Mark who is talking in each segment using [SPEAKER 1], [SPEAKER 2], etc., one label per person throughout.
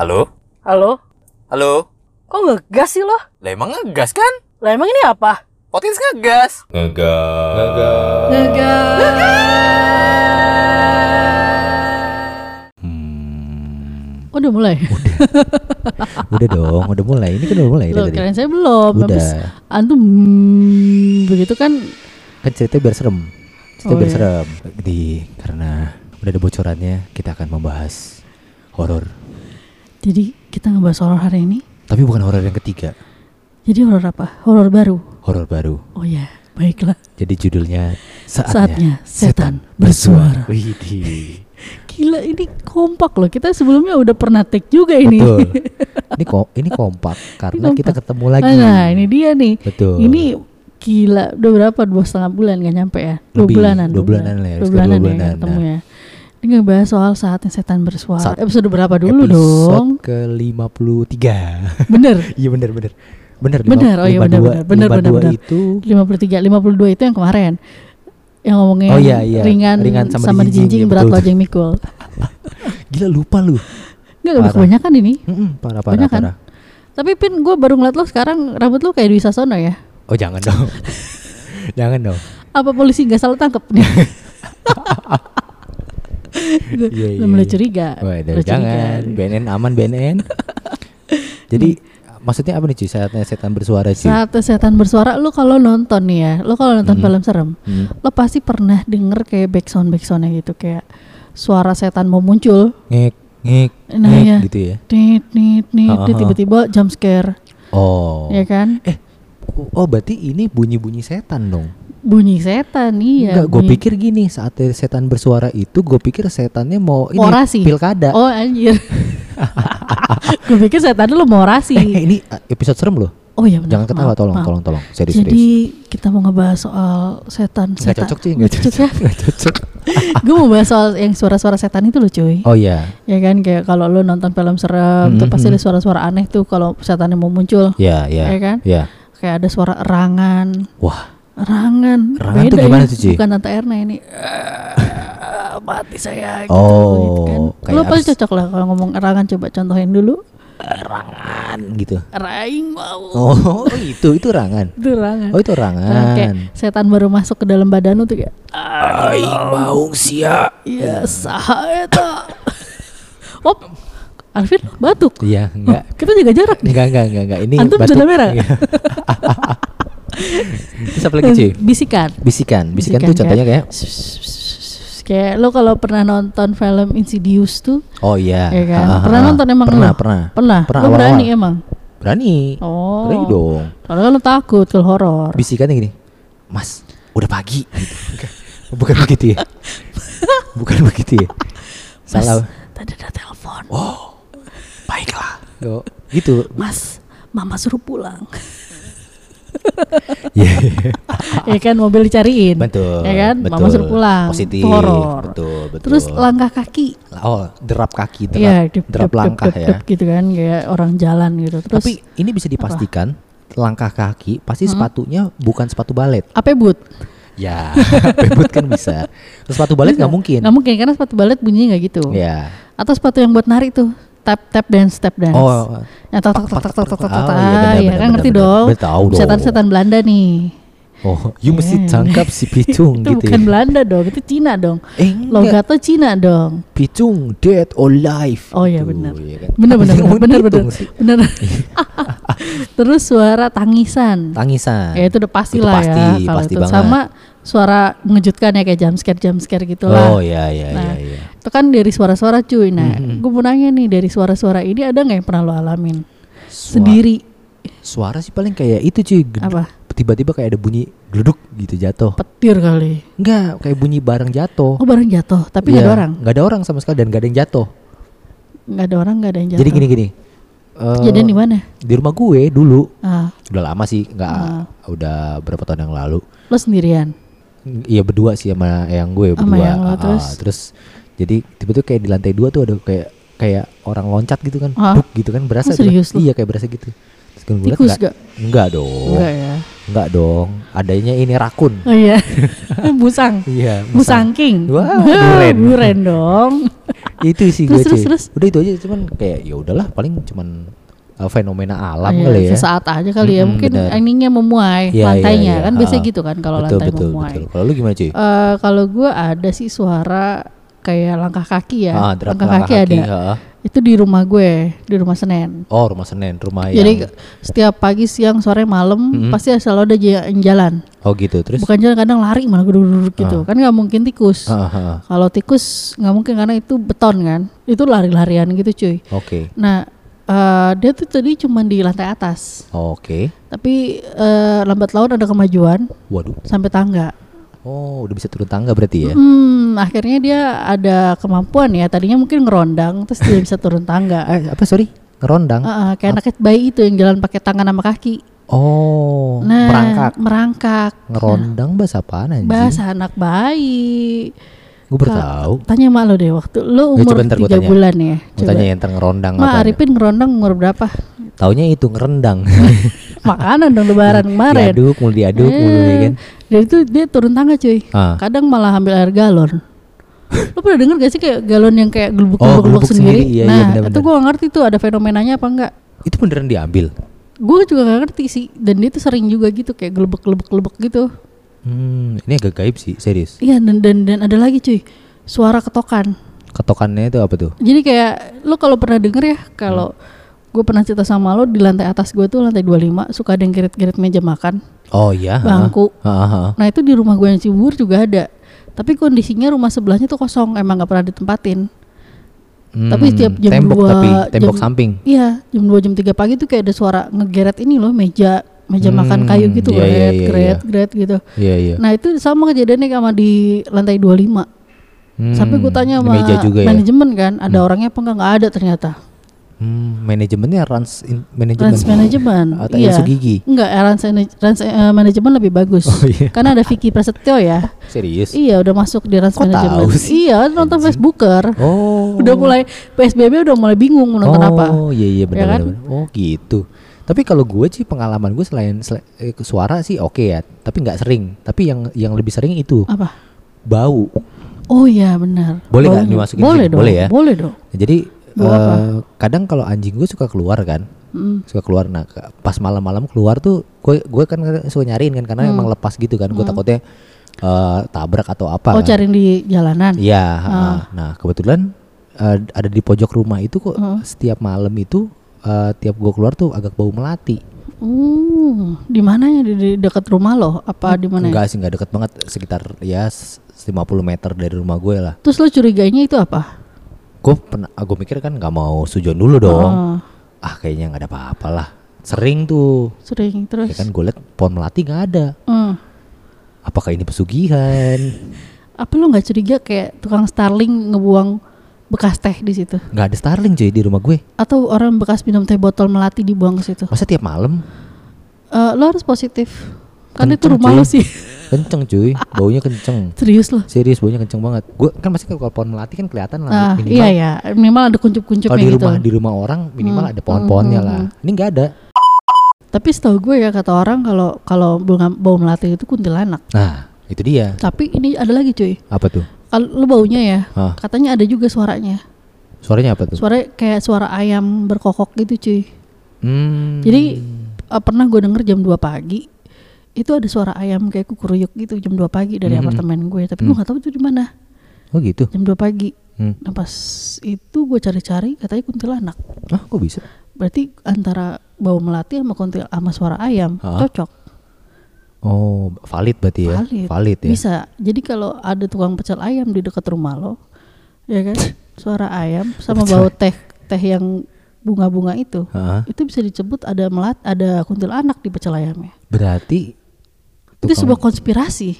[SPEAKER 1] Halo?
[SPEAKER 2] Halo?
[SPEAKER 1] Halo?
[SPEAKER 2] Kok ngegas sih lo?
[SPEAKER 1] Lah emang ngegas kan?
[SPEAKER 2] Lah emang ini apa?
[SPEAKER 1] Potis ngegas. Ngegas.
[SPEAKER 3] Hmm,
[SPEAKER 2] Udah mulai?
[SPEAKER 3] udah dong, udah mulai. Ini kan udah mulai
[SPEAKER 2] Loh, kirain saya belum.
[SPEAKER 3] Udah.
[SPEAKER 2] Habis antum hmm, begitu kan
[SPEAKER 3] Kan ceritanya biar serem. Cerita
[SPEAKER 2] Oh,
[SPEAKER 3] biar
[SPEAKER 2] iya.
[SPEAKER 3] serem. Di karena udah ada bocorannya, kita akan membahas horor.
[SPEAKER 2] Jadi kita ngebahas horor hari ini.
[SPEAKER 3] Tapi bukan horor yang ketiga,
[SPEAKER 2] Jadi horor apa? Horor baru.
[SPEAKER 3] horor baru.
[SPEAKER 2] Oh ya, baiklah.
[SPEAKER 3] Jadi judulnya saatnya,
[SPEAKER 2] Saatnya setan bersuara.
[SPEAKER 3] Widih.
[SPEAKER 2] Gila ini kompak loh. Kita sebelumnya udah pernah take juga ini.
[SPEAKER 3] Betul. Ini kok ini kompak karena
[SPEAKER 2] kompak.
[SPEAKER 3] kita ketemu lagi.
[SPEAKER 2] Nah, ini dia nih.
[SPEAKER 3] Betul.
[SPEAKER 2] Ini gila udah berapa dua setengah bulan gak nyampe ya dua
[SPEAKER 3] Lebih,
[SPEAKER 2] bulanan
[SPEAKER 3] dua bulanan lah ya,
[SPEAKER 2] dua bulanan,
[SPEAKER 3] dua
[SPEAKER 2] ya
[SPEAKER 3] bulanan,
[SPEAKER 2] ketemu ya ini ngebahas soal saatnya setan bersuara
[SPEAKER 3] Saat-
[SPEAKER 2] episode berapa dulu
[SPEAKER 3] Episode
[SPEAKER 2] dong
[SPEAKER 3] ke 53.
[SPEAKER 2] bener
[SPEAKER 3] Iya bener bener. Bener.
[SPEAKER 2] Bener, oh iya, bener, bener, bener, bener, bener.
[SPEAKER 3] itu
[SPEAKER 2] 53 52 itu yang kemarin yang ngomongin
[SPEAKER 3] Oh, iya, iya.
[SPEAKER 2] ringan,
[SPEAKER 3] Ringan sama
[SPEAKER 2] sama,
[SPEAKER 3] dijinjing,
[SPEAKER 2] berat
[SPEAKER 3] betul.
[SPEAKER 2] lojeng mikul
[SPEAKER 3] gila lupa lu.
[SPEAKER 2] Enggak
[SPEAKER 3] Parah.
[SPEAKER 2] kebanyakan ini
[SPEAKER 3] Mm-mm, parah parah
[SPEAKER 2] Banyak kan?
[SPEAKER 3] parah.
[SPEAKER 2] tapi pin gue baru ngeliat lo sekarang rambut lo kayak Dwi Sasono ya
[SPEAKER 3] Oh jangan dong. jangan dong.
[SPEAKER 2] apa polisi nggak salah tangkep nih
[SPEAKER 3] Iya,
[SPEAKER 2] udah mulai curiga
[SPEAKER 3] Waduh,
[SPEAKER 2] udah curiga.
[SPEAKER 3] jangan. BNN aman BNN. Jadi maksudnya apa nih cuy? Saatnya setan bersuara cuy.
[SPEAKER 2] saat setan bersuara lu kalau nonton nih ya lu kalau nonton
[SPEAKER 3] Hmm.
[SPEAKER 2] film serem
[SPEAKER 3] Hmm.
[SPEAKER 2] lo pasti pernah denger kayak backsound backsoundnya gitu kayak suara setan mau muncul
[SPEAKER 3] Ngek ngek
[SPEAKER 2] Nah,
[SPEAKER 3] ngek
[SPEAKER 2] iya.
[SPEAKER 3] gitu ya.
[SPEAKER 2] nit nit nit tiba-tiba jump scare
[SPEAKER 3] Oh.
[SPEAKER 2] ya kan
[SPEAKER 3] Oh berarti ini bunyi-bunyi setan dong?
[SPEAKER 2] Bunyi setan iya
[SPEAKER 3] Enggak, gue pikir gini saat setan bersuara itu gue pikir setannya mau ini
[SPEAKER 2] Orasi.
[SPEAKER 3] pilkada.
[SPEAKER 2] oh anjir gue pikir setan lu mau orasi
[SPEAKER 3] Eh, ini episode serem loh.
[SPEAKER 2] oh iya benar
[SPEAKER 3] Jangan ketawa
[SPEAKER 2] maaf,
[SPEAKER 3] tolong
[SPEAKER 2] maaf.
[SPEAKER 3] tolong tolong. Serius
[SPEAKER 2] jadi
[SPEAKER 3] serius.
[SPEAKER 2] kita mau ngebahas soal setan
[SPEAKER 3] Nggak
[SPEAKER 2] setan
[SPEAKER 3] cocok sih, nggak cocok.
[SPEAKER 2] ya
[SPEAKER 3] Nggak cocok.
[SPEAKER 2] gue mau bahas soal yang suara-suara setan itu loh cuy
[SPEAKER 3] Oh iya.
[SPEAKER 2] ya kan kayak kalau lu nonton film serem tuh
[SPEAKER 3] Mhm.
[SPEAKER 2] pasti ada suara-suara aneh tuh kalau setannya mau muncul
[SPEAKER 3] Ya, ya.
[SPEAKER 2] Ya kan?
[SPEAKER 3] Ya.
[SPEAKER 2] kayak ada suara erangan
[SPEAKER 3] Wah,
[SPEAKER 2] Erangan
[SPEAKER 3] tuh
[SPEAKER 2] beda
[SPEAKER 3] gimana
[SPEAKER 2] ya
[SPEAKER 3] tuh, Ci?
[SPEAKER 2] bukan tante Erna ini Eh, mati saya gitu,
[SPEAKER 3] Oh,
[SPEAKER 2] gitu kan lu pasti cocok lah kalau ngomong erangan coba contohin dulu
[SPEAKER 3] rangan gitu.
[SPEAKER 2] raing mau
[SPEAKER 3] Oh, itu itu rangan.
[SPEAKER 2] itu erangan
[SPEAKER 3] Oh, itu rangan.
[SPEAKER 2] kayak setan baru masuk ke dalam badan lu tuh kayak
[SPEAKER 3] Aing maung sia.
[SPEAKER 2] ya saha eta op Alvin batuk
[SPEAKER 3] Iya, enggak.
[SPEAKER 2] kita jaga jarak nih
[SPEAKER 3] Enggak, enggak, enggak, enggak. Ini
[SPEAKER 2] Antum
[SPEAKER 3] batuk.
[SPEAKER 2] merah?
[SPEAKER 3] Iya. Terus apa lagi, cuy?
[SPEAKER 2] bisikan
[SPEAKER 3] Bisikan. Bisikan tuh contohnya kayak
[SPEAKER 2] kayak lo kalau pernah nonton film Insidious tuh
[SPEAKER 3] Oh iya.
[SPEAKER 2] ya kan
[SPEAKER 3] Ha, ha,
[SPEAKER 2] pernah
[SPEAKER 3] ha.
[SPEAKER 2] nonton emang
[SPEAKER 3] Pernah,
[SPEAKER 2] lo?
[SPEAKER 3] pernah.
[SPEAKER 2] pernah
[SPEAKER 3] Pernah
[SPEAKER 2] lo berani
[SPEAKER 3] awal-awal.
[SPEAKER 2] emang
[SPEAKER 3] Berani.
[SPEAKER 2] oh
[SPEAKER 3] Berani dong.
[SPEAKER 2] kan lo takut ke horor
[SPEAKER 3] Bisikannya gini. Mas, udah pagi gitu. Bukan begitu ya. Bukan begitu ya.
[SPEAKER 2] Mas,
[SPEAKER 3] Salah.
[SPEAKER 2] tadi ada telepon
[SPEAKER 3] Oh. Baiklah. Yo, gitu.
[SPEAKER 2] Mas mama suruh pulang
[SPEAKER 3] Iya.
[SPEAKER 2] ya kan mobil dicariin
[SPEAKER 3] betul.
[SPEAKER 2] ya kan
[SPEAKER 3] betul.
[SPEAKER 2] mama suruh pulang
[SPEAKER 3] Positif.
[SPEAKER 2] Horor
[SPEAKER 3] Betul, betul.
[SPEAKER 2] terus langkah kaki
[SPEAKER 3] Oh, derap kaki, derap,
[SPEAKER 2] Iya, dep,
[SPEAKER 3] derap
[SPEAKER 2] dep,
[SPEAKER 3] langkah
[SPEAKER 2] dep,
[SPEAKER 3] ya.
[SPEAKER 2] dep, gitu kan kayak orang jalan gitu terus
[SPEAKER 3] Tapi ini bisa dipastikan langkah kaki pasti sepatunya bukan sepatu balet.
[SPEAKER 2] apa but
[SPEAKER 3] Ya, bebut kan bisa. Terus sepatu balet nggak mungkin.
[SPEAKER 2] nggak mungkin karena sepatu balet bunyinya nggak gitu
[SPEAKER 3] Ya.
[SPEAKER 2] atau sepatu yang buat narik tuh tap tap dance tap dance
[SPEAKER 3] Oh,
[SPEAKER 2] yang tok tok tok tok tok tok tok
[SPEAKER 3] Oh,
[SPEAKER 2] tok
[SPEAKER 3] iya, benar,
[SPEAKER 2] Ah, ya
[SPEAKER 3] benar,
[SPEAKER 2] kan
[SPEAKER 3] benar,
[SPEAKER 2] ngerti
[SPEAKER 3] benar.
[SPEAKER 2] dong
[SPEAKER 3] Benar,
[SPEAKER 2] setan-setan Belanda nih
[SPEAKER 3] oh, you mesti
[SPEAKER 2] Eh.
[SPEAKER 3] tangkap si picung
[SPEAKER 2] itu
[SPEAKER 3] gitu.
[SPEAKER 2] bukan
[SPEAKER 3] ya.
[SPEAKER 2] Belanda dong itu Cina dong
[SPEAKER 3] Eh,
[SPEAKER 2] logato Cina dong
[SPEAKER 3] Picung dead or alive.
[SPEAKER 2] Oh, iya,
[SPEAKER 3] Gitu,
[SPEAKER 2] benar.
[SPEAKER 3] ya kan? ngomong
[SPEAKER 2] bener
[SPEAKER 3] pitung
[SPEAKER 2] bener
[SPEAKER 3] sih?
[SPEAKER 2] bener terus suara tangisan
[SPEAKER 3] Tangisan.
[SPEAKER 2] ya itu udah pasti
[SPEAKER 3] Itu
[SPEAKER 2] lah
[SPEAKER 3] pasti,
[SPEAKER 2] ya
[SPEAKER 3] pasti
[SPEAKER 2] itu
[SPEAKER 3] banget.
[SPEAKER 2] sama suara mengejutkan ya kayak jump scare jump scare gitu lah
[SPEAKER 3] Oh iya iya
[SPEAKER 2] Nah,
[SPEAKER 3] iya iya.
[SPEAKER 2] Itu kan dari suara-suara cuy nah
[SPEAKER 3] Mhm.
[SPEAKER 2] gue mau nanya nih dari suara-suara ini ada nggak yang pernah lo alamin
[SPEAKER 3] Suara-
[SPEAKER 2] sendiri
[SPEAKER 3] Suara sih paling kayak itu cuy. geduk.
[SPEAKER 2] apa
[SPEAKER 3] Tiba-tiba kayak ada bunyi duduk gitu jatuh.
[SPEAKER 2] petir kali
[SPEAKER 3] Enggak, kayak bunyi barang jatuh.
[SPEAKER 2] oh barang jatuh tapi nggak
[SPEAKER 3] Iya,
[SPEAKER 2] ada orang
[SPEAKER 3] Nggak ada orang sama sekali dan nggak ada yang jatuh.
[SPEAKER 2] nggak ada orang nggak ada yang jatuh
[SPEAKER 3] Jadi gini gini.
[SPEAKER 2] Kejadian di mana
[SPEAKER 3] Di rumah gue dulu.
[SPEAKER 2] ah
[SPEAKER 3] Udah lama sih, nggak
[SPEAKER 2] Ah.
[SPEAKER 3] udah berapa tahun yang lalu.
[SPEAKER 2] lo sendirian
[SPEAKER 3] Iya berdua sih sama yang gue
[SPEAKER 2] Sama
[SPEAKER 3] berdua.
[SPEAKER 2] yang lo,
[SPEAKER 3] Ah,
[SPEAKER 2] terus?
[SPEAKER 3] terus jadi tiba-tiba kayak di lantai dua tuh ada kayak kayak orang loncat gitu kan,
[SPEAKER 2] Ah.
[SPEAKER 3] duk gitu kan berasa.
[SPEAKER 2] Oh,
[SPEAKER 3] tuh.
[SPEAKER 2] serius?
[SPEAKER 3] Iya kayak berasa gitu. Terus kan gue
[SPEAKER 2] tikus
[SPEAKER 3] enggak,
[SPEAKER 2] gak
[SPEAKER 3] enggak dong,
[SPEAKER 2] enggak ya
[SPEAKER 3] enggak dong. Adanya ini rakun.
[SPEAKER 2] oh iya musang
[SPEAKER 3] Iya.
[SPEAKER 2] musang king
[SPEAKER 3] Wah, duren.
[SPEAKER 2] duren dong
[SPEAKER 3] itu sih gue
[SPEAKER 2] terus, terus?
[SPEAKER 3] Udah itu aja cuman kayak ya udahlah paling cuman uh, fenomena alam
[SPEAKER 2] Iya,
[SPEAKER 3] kali ya.
[SPEAKER 2] Sesaat aja kali ya.
[SPEAKER 3] Mm-mm,
[SPEAKER 2] Mungkin
[SPEAKER 3] bener.
[SPEAKER 2] ininya memuai
[SPEAKER 3] iya,
[SPEAKER 2] lantainya
[SPEAKER 3] iya.
[SPEAKER 2] kan biasanya
[SPEAKER 3] Ha-ha.
[SPEAKER 2] gitu kan kalau lantai
[SPEAKER 3] betul,
[SPEAKER 2] memuai.
[SPEAKER 3] betul. Kalau lu gimana cuy?
[SPEAKER 2] Eh, kalau gue ada sih suara kayak langkah kaki ya.
[SPEAKER 3] Ah,
[SPEAKER 2] langkah,
[SPEAKER 3] langkah
[SPEAKER 2] kaki, ada.
[SPEAKER 3] ha.
[SPEAKER 2] Itu di rumah gue, di rumah Senen.
[SPEAKER 3] Oh, rumah Senen, rumah
[SPEAKER 2] Jadi
[SPEAKER 3] yang
[SPEAKER 2] setiap pagi, siang, sore, malam
[SPEAKER 3] Mm-mm.
[SPEAKER 2] pasti selalu ada jalan.
[SPEAKER 3] Oh gitu. Terus
[SPEAKER 2] Bukan jalan kadang lari malah duduk gitu. Kan nggak mungkin tikus.
[SPEAKER 3] Ah, ah, ah.
[SPEAKER 2] Kalau tikus nggak mungkin karena itu beton kan. Itu lari-larian gitu cuy.
[SPEAKER 3] Oke.
[SPEAKER 2] Nah eh, dia tuh tadi cuma di lantai atas.
[SPEAKER 3] Oke.
[SPEAKER 2] Tapi eh, lambat laun ada kemajuan
[SPEAKER 3] Waduh.
[SPEAKER 2] sampai tangga.
[SPEAKER 3] Oh, udah bisa turun tangga berarti ya?
[SPEAKER 2] Hmm, akhirnya dia ada kemampuan ya. Tadinya mungkin ngerondang, terus dia bisa turun tangga.
[SPEAKER 3] Eh, apa sorry? Ngerondang.
[SPEAKER 2] Heeh, kayak anak bayi itu yang jalan pakai tangan sama kaki.
[SPEAKER 3] Oh,
[SPEAKER 2] Nah,
[SPEAKER 3] merangkak.
[SPEAKER 2] merangkak.
[SPEAKER 3] Ngerondang bahasa apaan anjing?
[SPEAKER 2] Bahasa anak bayi.
[SPEAKER 3] Gue baru
[SPEAKER 2] Ka-
[SPEAKER 3] tahu.
[SPEAKER 2] Tanya mak lo deh waktu lu
[SPEAKER 3] Ya,
[SPEAKER 2] umur
[SPEAKER 3] coba
[SPEAKER 2] tiga bulan ya.
[SPEAKER 3] Mau tanya yang ngerondang
[SPEAKER 2] Mak
[SPEAKER 3] apa?
[SPEAKER 2] Arifin ngerondang umur berapa?
[SPEAKER 3] Taunya itu ngerendang.
[SPEAKER 2] Makanan dong lebaran kemarin.
[SPEAKER 3] diaduk, mulu diaduk, mulu ya kan.
[SPEAKER 2] Dan itu dia turun tangga cuy.
[SPEAKER 3] Ah.
[SPEAKER 2] Kadang malah ambil air galon. Lo pernah denger gak sih kayak galon yang kayak
[SPEAKER 3] Oh,
[SPEAKER 2] gelubuk-gelubuk
[SPEAKER 3] gelubuk
[SPEAKER 2] sendiri?
[SPEAKER 3] sendiri, iya, iya,
[SPEAKER 2] nah,
[SPEAKER 3] benar-benar.
[SPEAKER 2] itu gue gak ngerti tuh ada fenomenanya apa enggak.
[SPEAKER 3] Itu beneran diambil.
[SPEAKER 2] Gue juga gak ngerti sih. Dan dia tuh sering juga gitu kayak gelubuk-gelubuk-gelubuk gitu.
[SPEAKER 3] Hmm, ini agak gaib sih, serius.
[SPEAKER 2] Iya dan dan dan ada lagi cuy. Suara ketokan.
[SPEAKER 3] Ketokannya itu apa tuh?
[SPEAKER 2] Jadi kayak lo kalau pernah denger ya kalau gue pernah cerita sama lo di lantai atas gue tuh lantai 25 suka ada yang girit-girit meja makan,
[SPEAKER 3] Oh iya.
[SPEAKER 2] bangku.
[SPEAKER 3] Ha, ha, ha.
[SPEAKER 2] Nah itu di rumah gue yang Cibubur juga ada. Tapi kondisinya rumah sebelahnya tuh kosong, emang gak pernah ditempatin. Tapi
[SPEAKER 3] Hmm,
[SPEAKER 2] setiap jam
[SPEAKER 3] tembok
[SPEAKER 2] 2
[SPEAKER 3] tapi tembok
[SPEAKER 2] jam-
[SPEAKER 3] samping.
[SPEAKER 2] Iya, jam 2 jam 3 pagi tuh kayak ada suara ngegeret ini loh meja meja
[SPEAKER 3] Hmm,
[SPEAKER 2] makan kayu gitu
[SPEAKER 3] iya, iya,
[SPEAKER 2] geret
[SPEAKER 3] iya,
[SPEAKER 2] geret
[SPEAKER 3] iya.
[SPEAKER 2] geret gitu.
[SPEAKER 3] Iya iya.
[SPEAKER 2] Nah itu sama kejadiannya sama di lantai 25 Sampai gue
[SPEAKER 3] Hmm,
[SPEAKER 2] tanya sama
[SPEAKER 3] ya.
[SPEAKER 2] manajemen kan, ada orangnya apa enggak? Nggak ada ternyata.
[SPEAKER 3] Hmm, manajemennya runs in, manajemen.
[SPEAKER 2] Rans manajemen.
[SPEAKER 3] Atau
[SPEAKER 2] iya.
[SPEAKER 3] Gigi.
[SPEAKER 2] Enggak, Rans, Rans eh, manajemen lebih bagus.
[SPEAKER 3] Oh, iya.
[SPEAKER 2] Karena ada Vicky Prasetyo ya.
[SPEAKER 3] Serius?
[SPEAKER 2] Iya, udah masuk di
[SPEAKER 3] Kok
[SPEAKER 2] manajemen.
[SPEAKER 3] tahu sih?
[SPEAKER 2] Iya, nonton Facebooker.
[SPEAKER 3] Oh.
[SPEAKER 2] Udah mulai PSBB udah mulai bingung mau nonton
[SPEAKER 3] oh,
[SPEAKER 2] apa.
[SPEAKER 3] iya iya benar
[SPEAKER 2] Ya kan?
[SPEAKER 3] benar, benar. Oh gitu. Tapi kalau gue sih pengalaman gue selain, sela- eh, suara sih oke ya, tapi nggak sering. Tapi yang yang lebih sering itu
[SPEAKER 2] Apa?
[SPEAKER 3] bau.
[SPEAKER 2] Oh iya benar.
[SPEAKER 3] Boleh nggak dimasukin
[SPEAKER 2] Boleh
[SPEAKER 3] sini?
[SPEAKER 2] dong.
[SPEAKER 3] Boleh ya?
[SPEAKER 2] Boleh dong.
[SPEAKER 3] Jadi Eh, kadang kalau anjing gue suka keluar kan,
[SPEAKER 2] Mm.
[SPEAKER 3] suka keluar. Nah pas malam-malam keluar tuh, gue gue kan suka nyariin kan karena emang lepas gitu kan. Gue takutnya eh, tabrak atau apa.
[SPEAKER 2] Oh
[SPEAKER 3] kan.
[SPEAKER 2] cari di jalanan.
[SPEAKER 3] Iya. heeh. Nah kebetulan eh, ada di pojok rumah itu kok
[SPEAKER 2] Hmm.
[SPEAKER 3] setiap malam itu eh, tiap gue keluar tuh agak bau melati.
[SPEAKER 2] Uh, di mananya di, di dekat rumah lo? Apa di mana?
[SPEAKER 3] Enggak sih nggak deket banget sekitar ya s- 50 meter dari rumah gue lah.
[SPEAKER 2] Terus lo curiganya itu apa?
[SPEAKER 3] Gue pernah, gue mikir kan nggak mau sujon dulu dong.
[SPEAKER 2] Oh,
[SPEAKER 3] Ah kayaknya nggak ada apa-apa lah. Sering tuh,
[SPEAKER 2] sering terus.
[SPEAKER 3] ya kan gue liat pohon melati nggak ada.
[SPEAKER 2] Hmm.
[SPEAKER 3] Apakah ini pesugihan?
[SPEAKER 2] Apa lo nggak curiga kayak tukang Starling ngebuang bekas teh di situ?
[SPEAKER 3] Nggak ada starling cuy di rumah gue.
[SPEAKER 2] Atau orang bekas minum teh botol melati dibuang ke situ?
[SPEAKER 3] Masa tiap malam
[SPEAKER 2] Eh, lo harus positif. Kan itu rumah
[SPEAKER 3] cuy.
[SPEAKER 2] lo sih.
[SPEAKER 3] kenceng cuy, baunya kenceng.
[SPEAKER 2] Serius lo.
[SPEAKER 3] Serius baunya kenceng banget. Gue kan pasti kalau pohon melati kan kelihatan lah
[SPEAKER 2] Nah,
[SPEAKER 3] minimal.
[SPEAKER 2] iya ya, minimal ada kuncup-kuncupnya
[SPEAKER 3] Kalau di
[SPEAKER 2] gitu.
[SPEAKER 3] rumah di rumah orang minimal
[SPEAKER 2] Hmm,
[SPEAKER 3] ada pohon-pohonnya
[SPEAKER 2] hmm,
[SPEAKER 3] lah.
[SPEAKER 2] hmm,
[SPEAKER 3] Ini nggak ada.
[SPEAKER 2] Tapi setahu gue ya kata orang kalau kalau bunga bau melati itu kuntilanak.
[SPEAKER 3] Nah itu dia.
[SPEAKER 2] Tapi ini ada lagi cuy.
[SPEAKER 3] Apa tuh?
[SPEAKER 2] Kalau lo baunya ya,
[SPEAKER 3] Hah?
[SPEAKER 2] katanya ada juga suaranya.
[SPEAKER 3] Suaranya apa tuh?
[SPEAKER 2] Suara kayak suara ayam berkokok gitu cuy.
[SPEAKER 3] Hmm.
[SPEAKER 2] Jadi eh, pernah gue denger jam 2 pagi itu ada suara ayam kayak kukuruyuk gitu jam 2 pagi dari
[SPEAKER 3] Mhm.
[SPEAKER 2] apartemen gue. Tapi gue nggak tahu itu di mana.
[SPEAKER 3] Oh gitu.
[SPEAKER 2] Jam 2 pagi.
[SPEAKER 3] Hmm.
[SPEAKER 2] Nah pas itu gue cari-cari katanya kuntilanak.
[SPEAKER 3] Ah kok bisa?
[SPEAKER 2] Berarti antara bau melati sama kuntil sama suara ayam
[SPEAKER 3] Hah?
[SPEAKER 2] cocok.
[SPEAKER 3] Oh valid berarti ya?
[SPEAKER 2] Valid.
[SPEAKER 3] ya.
[SPEAKER 2] Bisa. Jadi kalau ada tukang pecel ayam di dekat rumah lo, ya kan? Suara ayam sama bau teh teh yang bunga-bunga itu, itu bisa disebut ada melat ada kuntilanak di pecel ayamnya.
[SPEAKER 3] Berarti
[SPEAKER 2] Itu sebuah konspirasi.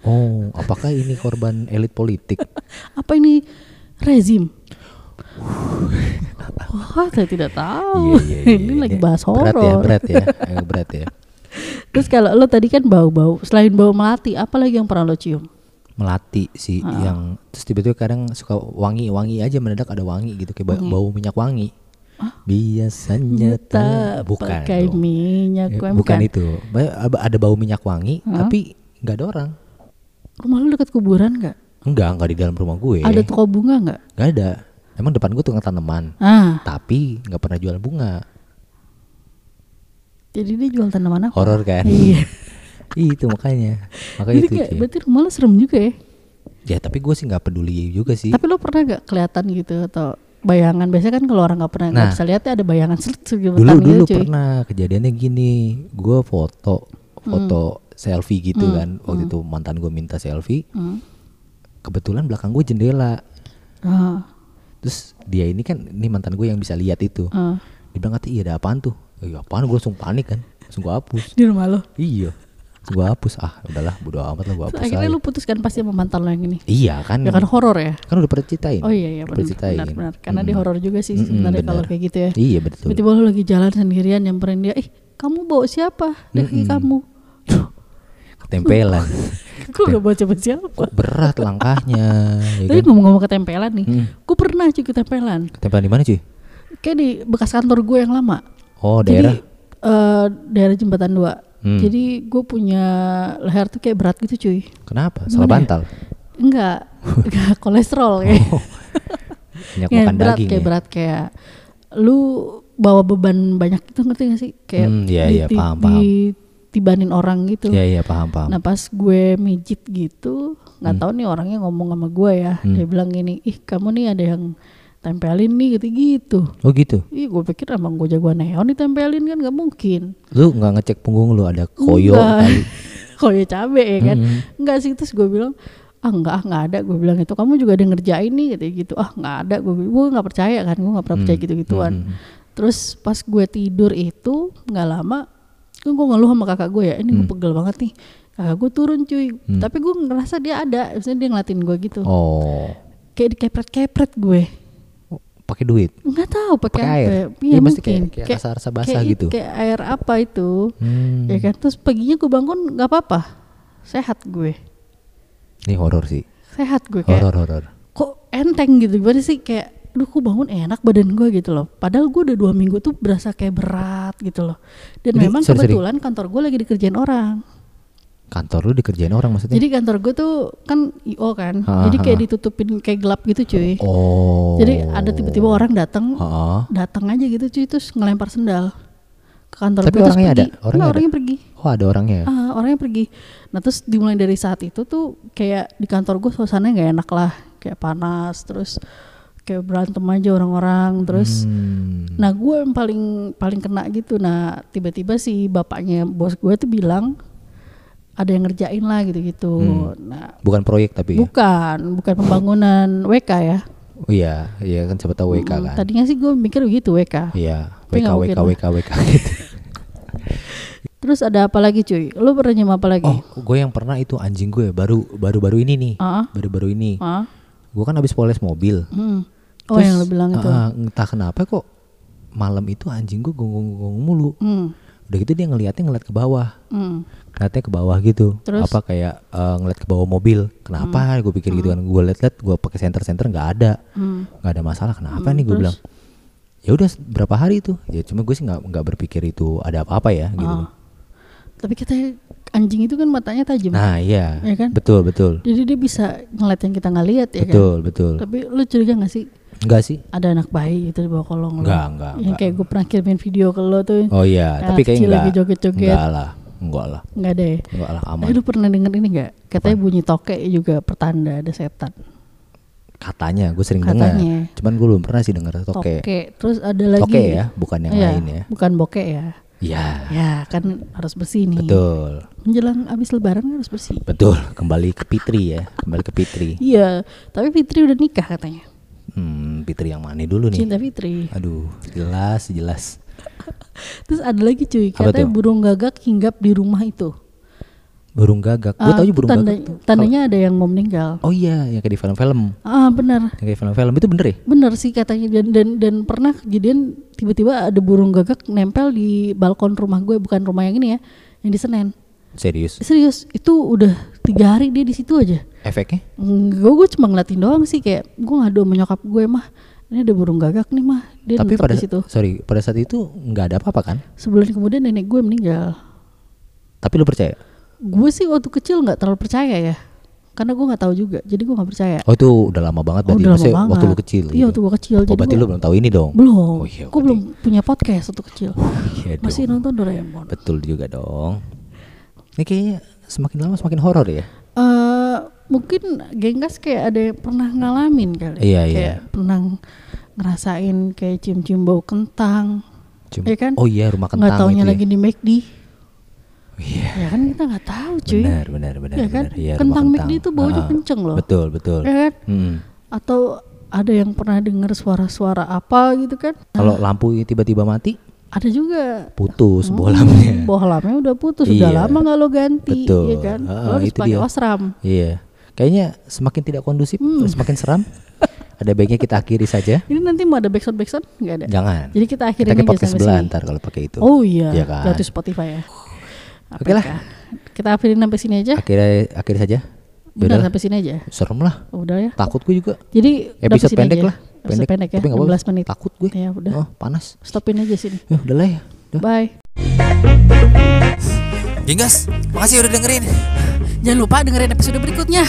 [SPEAKER 3] Oh, apakah ini korban elit politik?
[SPEAKER 2] Apa ini rezim? Wah, saya tidak tahu.
[SPEAKER 3] Iya, iya, iya,
[SPEAKER 2] ini
[SPEAKER 3] iya.
[SPEAKER 2] lagi bahas
[SPEAKER 3] Berat ya,
[SPEAKER 2] horor.
[SPEAKER 3] berat ya, Eh, berat ya.
[SPEAKER 2] Terus kalau lo tadi kan bau-bau, selain bau melati, apa lagi yang pernah lo cium?
[SPEAKER 3] Melati sih yang terus tiba-tiba kadang suka wangi-wangi aja mendadak ada wangi gitu kayak ba- bau minyak wangi. Biasanya tak bukan
[SPEAKER 2] pakai minyak
[SPEAKER 3] Ya,
[SPEAKER 2] wangi,
[SPEAKER 3] bukan itu. Ada bau minyak wangi tapi nggak ada orang.
[SPEAKER 2] Rumah lo dekat kuburan nggak?
[SPEAKER 3] Enggak, enggak di dalam rumah gue.
[SPEAKER 2] Ada toko bunga nggak?
[SPEAKER 3] Nggak ada. Emang depan gue tukang tanaman,
[SPEAKER 2] Ah,
[SPEAKER 3] tapi nggak pernah jual bunga.
[SPEAKER 2] jadi dia jual tanaman apa?
[SPEAKER 3] Horor kan?
[SPEAKER 2] Iya.
[SPEAKER 3] itu makanya. Makanya
[SPEAKER 2] Jadi
[SPEAKER 3] itu.
[SPEAKER 2] kayak berarti rumah lo serem juga ya.
[SPEAKER 3] Ya tapi gue sih nggak peduli juga sih.
[SPEAKER 2] Tapi lo pernah gak kelihatan gitu atau bayangan? Biasanya kan kalau orang nggak pernah nggak
[SPEAKER 3] Nah.
[SPEAKER 2] bisa lihat ya ada bayangan
[SPEAKER 3] dulu
[SPEAKER 2] segemetan
[SPEAKER 3] dulu
[SPEAKER 2] gitu cuy.
[SPEAKER 3] pernah kejadiannya gini. Gue foto foto selfie gitu
[SPEAKER 2] Hmm.
[SPEAKER 3] kan. Waktu itu mantan gue minta selfie.
[SPEAKER 2] Hmm.
[SPEAKER 3] Kebetulan belakang gue jendela.
[SPEAKER 2] Ah,
[SPEAKER 3] Terus dia ini kan ini mantan gue yang bisa lihat itu.
[SPEAKER 2] ah.
[SPEAKER 3] Dia bilang kata iya ada apaan tuh? Iya apaan gue langsung panik kan. Langsung gue hapus.
[SPEAKER 2] Di rumah lo.
[SPEAKER 3] Iya. Gue hapus. Ah udahlah bodo amat lah gue hapus
[SPEAKER 2] akhirnya
[SPEAKER 3] aja.
[SPEAKER 2] lo putuskan pasti sama mantan lo yang ini.
[SPEAKER 3] Iya kan.
[SPEAKER 2] Ya kan horor ya.
[SPEAKER 3] Kan udah pernah ceritain.
[SPEAKER 2] Oh iya iya benar
[SPEAKER 3] pernah ceritain.
[SPEAKER 2] benar, benar. Karena
[SPEAKER 3] Mm.
[SPEAKER 2] horor juga sih sebenarnya kalau
[SPEAKER 3] benar.
[SPEAKER 2] kayak gitu ya.
[SPEAKER 3] Iya betul.
[SPEAKER 2] Tiba-tiba lo lagi jalan sendirian nyamperin dia, "Eh, kamu bawa siapa?" Dia kaki kamu.
[SPEAKER 3] Ketempelan.
[SPEAKER 2] Gue gak bawa siapa siapa.
[SPEAKER 3] Kok berat langkahnya. ya
[SPEAKER 2] Tapi
[SPEAKER 3] kan?
[SPEAKER 2] ngomong-ngomong ketempelan nih,
[SPEAKER 3] Hmm.
[SPEAKER 2] gue pernah cuy ketempelan.
[SPEAKER 3] Ketempelan di mana cuy?
[SPEAKER 2] Kayak di bekas kantor gue yang lama.
[SPEAKER 3] Oh daerah.
[SPEAKER 2] Jadi eh, daerah jembatan 2
[SPEAKER 3] Hmm.
[SPEAKER 2] Jadi gue punya leher tuh kayak berat gitu cuy.
[SPEAKER 3] Kenapa? Salah
[SPEAKER 2] Gimana ya?
[SPEAKER 3] bantal.
[SPEAKER 2] Enggak, enggak kolesterol kayak.
[SPEAKER 3] Banyak
[SPEAKER 2] Kayak
[SPEAKER 3] makan
[SPEAKER 2] berat
[SPEAKER 3] daging
[SPEAKER 2] kayak
[SPEAKER 3] ya.
[SPEAKER 2] berat kayak lu bawa beban banyak itu ngerti gak sih? Kayak
[SPEAKER 3] Hmm, iya, iya,
[SPEAKER 2] diti-
[SPEAKER 3] paham, paham.
[SPEAKER 2] ditibanin orang gitu.
[SPEAKER 3] Iya iya paham paham.
[SPEAKER 2] Nah pas gue mijit gitu, nggak tahu nih orangnya ngomong sama gue ya.
[SPEAKER 3] Hmm.
[SPEAKER 2] Dia bilang gini, ih kamu nih ada yang tempelin nih gitu-gitu.
[SPEAKER 3] Oh gitu.
[SPEAKER 2] Ih gue pikir emang gue jagoan neon ditempelin kan nggak mungkin.
[SPEAKER 3] Lu nggak ngecek punggung lu ada koyo
[SPEAKER 2] Enggak.
[SPEAKER 3] kali.
[SPEAKER 2] Koyo cabe ya kan.
[SPEAKER 3] Mm-mm.
[SPEAKER 2] Enggak sih terus gue bilang ah enggak ah nggak ada gue bilang itu kamu juga ada ngerjain nih gitu gitu ah nggak ada gue gue nggak percaya kan gue nggak pernah percaya
[SPEAKER 3] Hmm.
[SPEAKER 2] gitu gituan
[SPEAKER 3] Hmm.
[SPEAKER 2] terus pas gue tidur itu nggak lama kan gue ngeluh sama kakak gue ya ini gue
[SPEAKER 3] Hmm.
[SPEAKER 2] pegel banget nih kakak gue turun cuy
[SPEAKER 3] Hmm.
[SPEAKER 2] tapi gue ngerasa dia ada maksudnya dia ngeliatin gue gitu
[SPEAKER 3] Oh.
[SPEAKER 2] kayak dikepret-kepret gue
[SPEAKER 3] Pakai duit.
[SPEAKER 2] nggak tahu pakai
[SPEAKER 3] air?
[SPEAKER 2] ya
[SPEAKER 3] Iya,
[SPEAKER 2] Iya,
[SPEAKER 3] mesti
[SPEAKER 2] mungkin
[SPEAKER 3] kayak- kayak rasa-rasa basah
[SPEAKER 2] kayak-
[SPEAKER 3] gitu.
[SPEAKER 2] kayak air apa itu
[SPEAKER 3] Hmm.
[SPEAKER 2] ya kan terus paginya gue bangun nggak apa-apa sehat gue
[SPEAKER 3] Ini horor sih.
[SPEAKER 2] sehat gue kayak
[SPEAKER 3] Horor horor.
[SPEAKER 2] kok enteng gitu gimana sih kayak aduh kok bangun enak badan gue gitu loh padahal gue udah dua minggu tuh berasa kayak berat gitu loh dan
[SPEAKER 3] Ini,
[SPEAKER 2] memang
[SPEAKER 3] sorry, sorry.
[SPEAKER 2] kebetulan kantor gue lagi dikerjain orang
[SPEAKER 3] Kantor lu dikerjain orang maksudnya?
[SPEAKER 2] jadi kantor gue tuh kan io kan
[SPEAKER 3] Ha,
[SPEAKER 2] jadi kayak
[SPEAKER 3] ha.
[SPEAKER 2] ditutupin kayak gelap gitu cuy
[SPEAKER 3] oh.
[SPEAKER 2] jadi ada tiba-tiba orang datang datang aja gitu cuy terus ngelempar sendal ke kantor
[SPEAKER 3] Tapi
[SPEAKER 2] gue terus
[SPEAKER 3] orangnya ada?
[SPEAKER 2] pergi.
[SPEAKER 3] Orangnya
[SPEAKER 2] Nggak,
[SPEAKER 3] ada?
[SPEAKER 2] orangnya pergi
[SPEAKER 3] Oh ada orangnya.
[SPEAKER 2] Ah, orangnya pergi. Nah terus dimulai dari saat itu tuh kayak di kantor gue suasananya nggak enak lah, kayak panas, terus kayak berantem aja orang-orang, terus
[SPEAKER 3] Hmm.
[SPEAKER 2] nah gue yang paling paling kena gitu. Nah tiba-tiba si bapaknya bos gue tuh bilang ada yang ngerjain lah gitu-gitu. Nah
[SPEAKER 3] Bukan proyek tapi. ya?
[SPEAKER 2] bukan bukan pembangunan WK ya.
[SPEAKER 3] Oh iya, iya kan siapa tahu WK
[SPEAKER 2] Mm,
[SPEAKER 3] kan.
[SPEAKER 2] Tadinya sih gue mikir begitu WK.
[SPEAKER 3] Iya, WK WK
[SPEAKER 2] mungkin
[SPEAKER 3] WK WK gitu.
[SPEAKER 2] Terus ada apa lagi cuy? Lu pernah nyium apa lagi?
[SPEAKER 3] Oh, gue yang pernah itu anjing gue baru baru baru ini nih.
[SPEAKER 2] Ah,
[SPEAKER 3] Baru baru ini.
[SPEAKER 2] ah,
[SPEAKER 3] Gue kan habis poles mobil.
[SPEAKER 2] hmm. Oh
[SPEAKER 3] Terus,
[SPEAKER 2] yang lu bilang itu.
[SPEAKER 3] ah, entah kenapa kok malam itu anjing gue gonggong-gonggong mulu.
[SPEAKER 2] Hmm,
[SPEAKER 3] Udah gitu dia ngeliatnya ngeliat ke bawah.
[SPEAKER 2] hmm.
[SPEAKER 3] Ngeliatnya ke bawah gitu.
[SPEAKER 2] Terus?
[SPEAKER 3] Apa kayak eh, ngeliat ke bawah mobil. Kenapa? Gue pikir gitu kan. Gue liat-liat gue pakai senter-senter nggak ada.
[SPEAKER 2] Hmm.
[SPEAKER 3] nggak ada masalah. Kenapa
[SPEAKER 2] Hmm,
[SPEAKER 3] nih gue bilang? Ya udah berapa hari itu? Ya cuma gue sih nggak nggak berpikir itu ada apa-apa ya gitu.
[SPEAKER 2] Ah. Tapi kita anjing itu kan matanya tajam.
[SPEAKER 3] Nah iya,
[SPEAKER 2] Ya kan?
[SPEAKER 3] betul betul,
[SPEAKER 2] Jadi dia bisa ngeliat yang kita nggak lihat ya
[SPEAKER 3] betul
[SPEAKER 2] kan.
[SPEAKER 3] betul.
[SPEAKER 2] Tapi lu curiga gak sih
[SPEAKER 3] Enggak sih?
[SPEAKER 2] ada anak bayi gitu di bawah kolong?
[SPEAKER 3] Enggak enggak.
[SPEAKER 2] Yang
[SPEAKER 3] enggak.
[SPEAKER 2] kayak gue pernah kirimin video ke lo tuh.
[SPEAKER 3] Oh iya, tapi
[SPEAKER 2] kecil
[SPEAKER 3] enggak.
[SPEAKER 2] lagi joget-joget.
[SPEAKER 3] Enggak lah, enggak lah,
[SPEAKER 2] Nggak ada ya.
[SPEAKER 3] enggak lah aman.
[SPEAKER 2] Tapi lu pernah denger ini gak? Katanya bunyi toke juga pertanda ada setan.
[SPEAKER 3] Katanya, gue sering dengar.
[SPEAKER 2] Katanya.
[SPEAKER 3] Cuman gue belum pernah sih dengar toke.
[SPEAKER 2] Toke. Terus ada lagi.
[SPEAKER 3] Toke ya, bukan yang
[SPEAKER 2] Iya,
[SPEAKER 3] lain ya.
[SPEAKER 2] Bukan bokeh ya.
[SPEAKER 3] Iya,
[SPEAKER 2] Ya kan harus bersih nih.
[SPEAKER 3] betul,
[SPEAKER 2] Menjelang abis lebaran kan harus bersih.
[SPEAKER 3] betul. Kembali ke Fitri ya, kembali ke Fitri.
[SPEAKER 2] Iya, tapi Fitri udah nikah katanya.
[SPEAKER 3] Hmm, Fitri yang mana dulu nih?
[SPEAKER 2] Cinta Fitri.
[SPEAKER 3] Aduh, jelas jelas.
[SPEAKER 2] Terus ada lagi cuy,
[SPEAKER 3] Apa
[SPEAKER 2] katanya
[SPEAKER 3] tuh?
[SPEAKER 2] burung gagak hinggap di rumah itu.
[SPEAKER 3] Burung gagak. Gue
[SPEAKER 2] Ah,
[SPEAKER 3] tau burung
[SPEAKER 2] tanda-
[SPEAKER 3] gagak tuh.
[SPEAKER 2] Tandanya ada yang mau meninggal.
[SPEAKER 3] Oh iya, yang kayak di film-film.
[SPEAKER 2] Ah benar,
[SPEAKER 3] Yang kayak film-film itu bener ya?
[SPEAKER 2] benar sih katanya dan dan dan pernah kejadian tiba-tiba ada burung gagak nempel di balkon rumah gue bukan rumah yang ini ya, yang di Senen.
[SPEAKER 3] Serius?
[SPEAKER 2] Serius, itu udah tiga hari dia di situ aja.
[SPEAKER 3] Efeknya?
[SPEAKER 2] Gue gue cuma ngeliatin doang sih kayak gue ngadu sama nyokap gue mah ini ada burung gagak nih mah dia
[SPEAKER 3] Tapi pada
[SPEAKER 2] di situ.
[SPEAKER 3] sorry, pada saat itu nggak ada apa-apa kan?
[SPEAKER 2] Sebulan kemudian nenek gue meninggal.
[SPEAKER 3] Tapi lu percaya?
[SPEAKER 2] Gue sih waktu kecil nggak terlalu percaya ya. karena gue nggak tahu juga jadi gue nggak percaya
[SPEAKER 3] Oh itu udah lama banget
[SPEAKER 2] Oh,
[SPEAKER 3] berarti.
[SPEAKER 2] udah lama
[SPEAKER 3] Maksudnya waktu
[SPEAKER 2] banget.
[SPEAKER 3] lu kecil.
[SPEAKER 2] Iya,
[SPEAKER 3] gitu.
[SPEAKER 2] waktu gua kecil.
[SPEAKER 3] Oh
[SPEAKER 2] Jadi
[SPEAKER 3] berarti
[SPEAKER 2] gua-
[SPEAKER 3] lu belum tahu ini dong.
[SPEAKER 2] belum
[SPEAKER 3] Oh iya.
[SPEAKER 2] gue belum punya podcast waktu kecil
[SPEAKER 3] Iya
[SPEAKER 2] masih
[SPEAKER 3] dong.
[SPEAKER 2] nonton Doraemon
[SPEAKER 3] Betul juga dong. Ini kayaknya semakin lama semakin horor ya.
[SPEAKER 2] eh mungkin genggas kayak ada yang pernah ngalamin kali
[SPEAKER 3] Iya, iya.
[SPEAKER 2] kayak pernah ngerasain kayak cium-cium bau kentang
[SPEAKER 3] Cuma,
[SPEAKER 2] Iya kan?
[SPEAKER 3] Oh iya rumah kentang
[SPEAKER 2] nggak taunya
[SPEAKER 3] ya.
[SPEAKER 2] lagi di McD
[SPEAKER 3] Iya.
[SPEAKER 2] ya kan kita nggak tahu cuy
[SPEAKER 3] Benar benar benar.
[SPEAKER 2] Ya kan?
[SPEAKER 3] benar. Iya, rumah
[SPEAKER 2] Kentang McD itu baunya
[SPEAKER 3] Ah,
[SPEAKER 2] kenceng loh.
[SPEAKER 3] Betul betul.
[SPEAKER 2] ya kan
[SPEAKER 3] Hmm.
[SPEAKER 2] atau ada yang pernah dengar suara-suara apa gitu kan
[SPEAKER 3] Kalau lampu tiba-tiba mati,
[SPEAKER 2] ada juga
[SPEAKER 3] putus
[SPEAKER 2] Hmm,
[SPEAKER 3] bolamnya.
[SPEAKER 2] bohlamnya udah putus udah
[SPEAKER 3] Iya.
[SPEAKER 2] lama nggak lo ganti
[SPEAKER 3] Betul.
[SPEAKER 2] ya kan
[SPEAKER 3] Ah,
[SPEAKER 2] lo harus pakai wasram
[SPEAKER 3] Iya. Kayaknya semakin tidak kondusif,
[SPEAKER 2] Hmm.
[SPEAKER 3] semakin seram. Ada baiknya kita akhiri saja.
[SPEAKER 2] ini nanti mau ada backsound backsound nggak ada
[SPEAKER 3] Jangan.
[SPEAKER 2] jadi kita
[SPEAKER 3] kita
[SPEAKER 2] akhirin
[SPEAKER 3] ke
[SPEAKER 2] aja
[SPEAKER 3] podcast sebelah
[SPEAKER 2] sini
[SPEAKER 3] ntar kalau pakai itu.
[SPEAKER 2] oh iya
[SPEAKER 3] Iya kan?
[SPEAKER 2] gratis Spotify ya
[SPEAKER 3] Oke lah.
[SPEAKER 2] Kita akhirin sampai sini aja
[SPEAKER 3] Akhirnya akhir saja.
[SPEAKER 2] udah sampai sini aja
[SPEAKER 3] Serem lah.
[SPEAKER 2] udah ya
[SPEAKER 3] Takut gue juga.
[SPEAKER 2] jadi
[SPEAKER 3] Episode pendek
[SPEAKER 2] aja.
[SPEAKER 3] lah.
[SPEAKER 2] Episode pendek, ya
[SPEAKER 3] Tapi nggak apa-apa.
[SPEAKER 2] 15 menit
[SPEAKER 3] Takut gue.
[SPEAKER 2] ya udah
[SPEAKER 3] Oh panas.
[SPEAKER 2] stopin aja sini
[SPEAKER 3] Ya udah lah ya. Udah.
[SPEAKER 2] bye
[SPEAKER 1] Genggas, makasih udah dengerin.
[SPEAKER 2] jangan lupa dengerin episode berikutnya